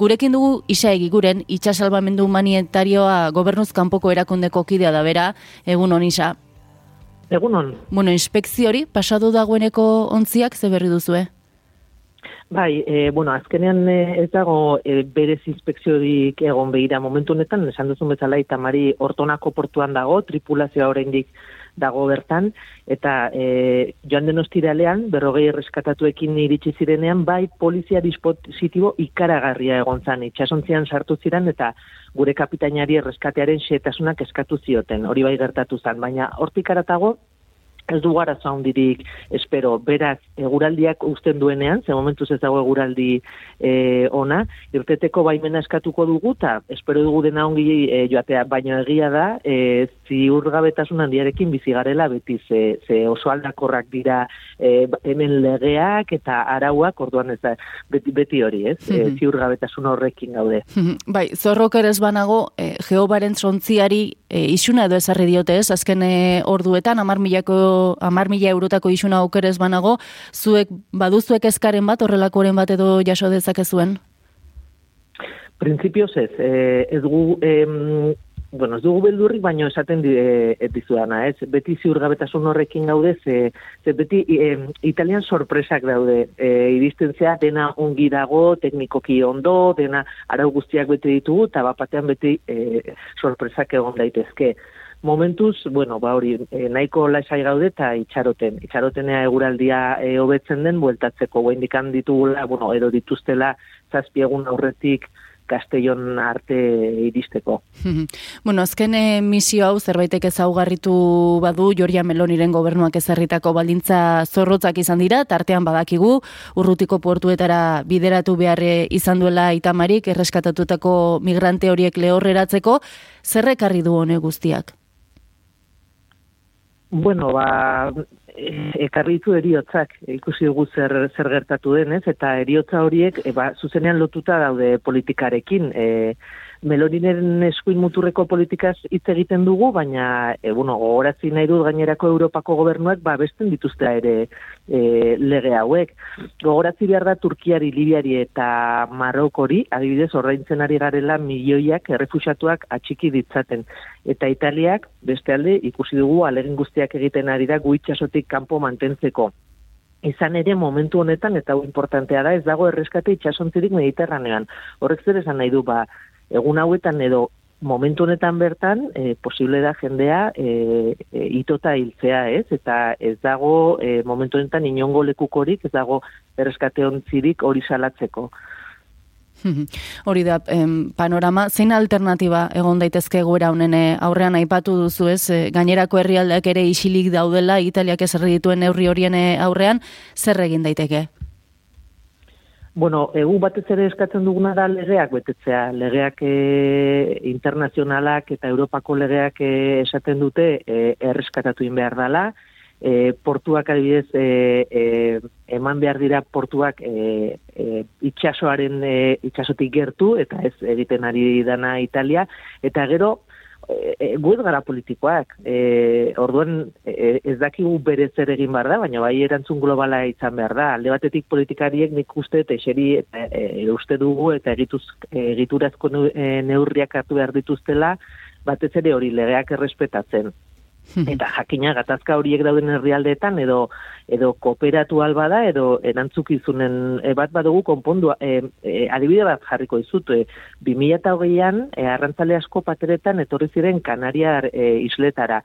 gurekin dugu isa egiguren, itxasalbamendu humanitarioa gobernuz kanpoko erakundeko kidea da bera, egun hon isa. Egun hon. Bueno, inspekzio hori, pasadu dagoeneko ontziak ze berri duzue? Bai, e, bueno, azkenean e, ez dago e, berez inspekziorik egon behira momentu honetan, esan duzun bezala itamari ortonako portuan dago, tripulazioa oraindik dago bertan, eta e, joan den ostiralean, berrogei erreskatatuekin iritsi zirenean, bai polizia dispositibo ikaragarria egon zan, itxasontzian sartu ziren, eta gure kapitainari erreskatearen xetasunak eskatu zioten, hori bai gertatu zan, baina hortik aratago, ez du gara zaundirik espero, beraz, eguraldiak usten duenean, ze momentuz ez dago eguraldi e, ona, irteteko baimena eskatuko dugu, eta espero dugu dena ongi e, joatea, baina egia da, e, ziurgabetasun handiarekin bizigarela beti, ze, ze oso aldakorrak dira e, hemen legeak eta arauak, orduan ez da, beti, beti hori, ez, mm -hmm. ziurgabetasun horrekin gaude. bai, zorrok ere banago, e, geobaren zontziari e, isuna edo ezarri diote ez, azken e, orduetan, amar milako amar mila eurotako isuna aukerez banago, zuek baduzuek ezkaren bat, horrelakoren bat edo jaso dezakezuen? Printzipioz ez, eh, ez gu, eh, bueno, ez dugu beldurrik, baino esaten di, e, ez? Beti ziurgabetasun horrekin gaude, ze, ze beti e, italian sorpresak daude. E, iristen zea, dena ongi dago, teknikoki ondo, dena arau guztiak bete ditugu, eta bapatean beti e, sorpresak egon daitezke momentuz, bueno, ba hori, e, nahiko laisai gaude eta itxaroten. Itxarotenea eguraldia e, hobetzen den bueltatzeko guen ditugula, bueno, edo dituztela zazpiegun aurretik Castellon arte iristeko. bueno, azken eh, misio hau zerbaitek ezaugarritu badu Joria Meloniren gobernuak ezarritako baldintza zorrotzak izan dira, tartean badakigu urrutiko portuetara bideratu beharre izan duela itamarik erreskatatutako migrante horiek lehorreratzeko, zerrekarri du hone guztiak? Bueno, ba, ekarritu eriotzak, ikusi dugu zer, zer gertatu denez, eta eriotza horiek, e, ba, zuzenean lotuta daude politikarekin. E, Meloninen eskuin muturreko politikaz hitz egiten dugu, baina e, bueno, gogorazi nahi dut gainerako Europako gobernuak ba besten dituzte ere e, lege hauek. Gogorazi behar da Turkiari, Libiari eta Marokori, adibidez ordaintzen ari garela milioiak errefuxatuak atxiki ditzaten. Eta Italiak beste alde ikusi dugu alegin guztiak egiten ari da guitxasotik kanpo mantentzeko. Izan ere momentu honetan eta importantea da ez dago erreskate itxasontzirik mediterranean. Horrek zer esan nahi du ba egun hauetan edo momentu honetan bertan e, posible da jendea e, e, itota hiltzea, ez? Eta ez dago e, momentu honetan inongo lekukorik, ez dago erreskate ontzirik hori salatzeko. Hori da, em, panorama, zein alternatiba egon daitezke goera honen aurrean aipatu duzu ez, gainerako herrialdeak ere isilik daudela, Italiak ez dituen neurri horien aurrean, zer egin daiteke? Bueno, egu batez ere eskatzen duguna da legeak betetzea. Legeak e, internazionalak eta Europako legeak e, esaten dute e, erreskatatu in behar dela. E, portuak adibidez e, e, eman behar dira portuak e, e, itxasoaren e, itxasotik gertu eta ez egiten ari dana Italia. Eta gero, e, e gara politikoak. E, orduan e, ez dakigu bere zer egin behar da, baina bai erantzun globala izan behar da. Alde batetik politikariek nik uste eta eseri e, e, uste dugu eta egituz, egiturazko neurriak hartu behar dituztela, batez ere hori legeak errespetatzen. Eta jakina gatazka horiek dauden herrialdeetan edo edo kooperatu alba da edo erantzukizunen e, bat badugu konpondu e, e, adibide bat jarriko dizut e, 2020an e, arrantzale asko pateretan etorri ziren Kanariar e, isletara.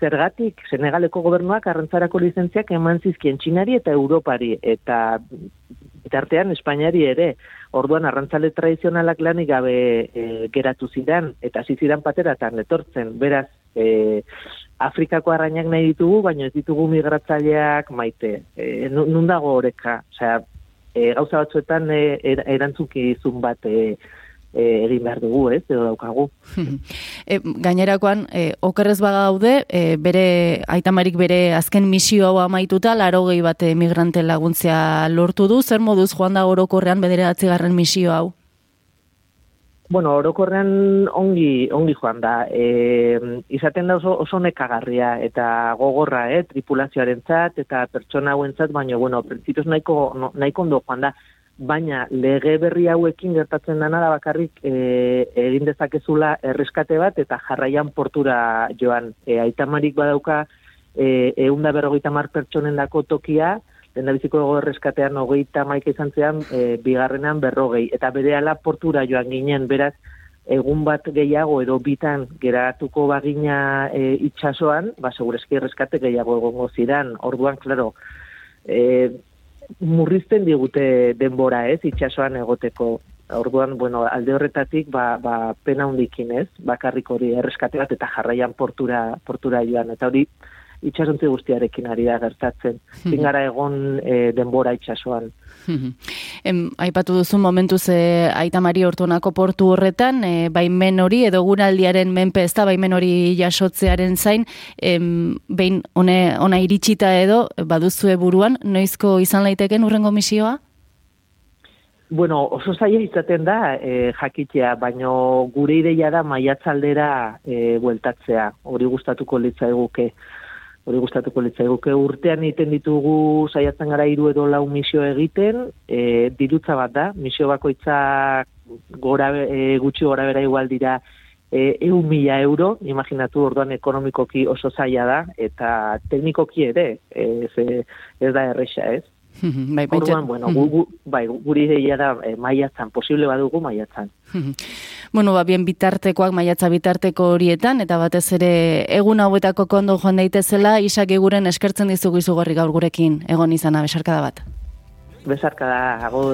Zergatik, Senegaleko gobernuak arrantzarako lizentziak eman zizkien Txinari eta Europari, eta bitartean Espainiari ere, orduan arrantzale tradizionalak lanik gabe e, geratu zidan, eta zizidan pateratan etortzen, beraz, e, Afrikako arrainak nahi ditugu, baina ez ditugu migratzaileak maite. E, nun dago horeka? Osea, e, gauza batzuetan e, er, erantzuki izun bat e, e, egin behar dugu, ez, edo daukagu. e, gainerakoan, e, okerrez bagaude, e, bere, aitamarik bere azken misio hau amaituta, laro gehi bat migrante laguntzia lortu du, zer moduz joan da orokorrean bedere atzigarren misio hau? Bueno, orokorrean ongi, ongi joan da. E, izaten da oso, oso nekagarria eta gogorra, eh, tripulazioaren zat, eta pertsona hauen baina, bueno, prinsipioz nahiko, nahiko ondo joan da. baina lege berri hauekin gertatzen dana da bakarrik e, egin dezakezula erreskate bat eta jarraian portura joan. E, aitamarik badauka e, eunda berrogeita mar pertsonen dako tokia, lehen biziko ego erreskatean hogeita maik izan zean, e, bigarrenan berrogei. Eta bere ala portura joan ginen, beraz, egun bat gehiago edo bitan geratuko bagina e, itxasoan, ba, segurezki erreskate gehiago egongo zidan. Orduan, klaro, e, murrizten digute denbora ez, itxasoan egoteko. Orduan, bueno, alde horretatik, ba, ba, pena hundikin ez, bakarrik hori erreskate bat eta jarraian portura, portura joan. Eta hori, itxasontzi guztiarekin ari da gertatzen. Zingara egon e, denbora itxasoan. em, aipatu duzu momentu ze aita mari ortonako portu horretan, e, baimen hori edo gunaldiaren menpe ez da baimen hori jasotzearen zain, em, behin one, ona iritsita edo baduzue buruan, noizko izan laiteken urrengo misioa? Bueno, oso zaila izaten da e, jakitea, baino gure ideia da maiatzaldera e, bueltatzea, hori gustatuko litzaiguke hori gustatuko litzaiguke. Urtean egiten ditugu saiatzen gara hiru edo lau misio egiten, e, dirutza bat da, misio bakoitza gora, e, gutxi gora bera igual dira e, eun mila euro, imaginatu orduan ekonomikoki oso zaila da, eta teknikoki ere, ez, ez da erresa ez. Bai, Orduan, bueno, gu, gu, bai, guri ideia da e, maiatzan, posible badugu maiatzan. bueno, ba, bien bitartekoak, maiatza bitarteko horietan, eta batez ere egun hauetako kondo joan daitezela, isak eguren eskertzen dizugu izugarri gaur gurekin egon izana, besarkada bat. Besarkada, agur.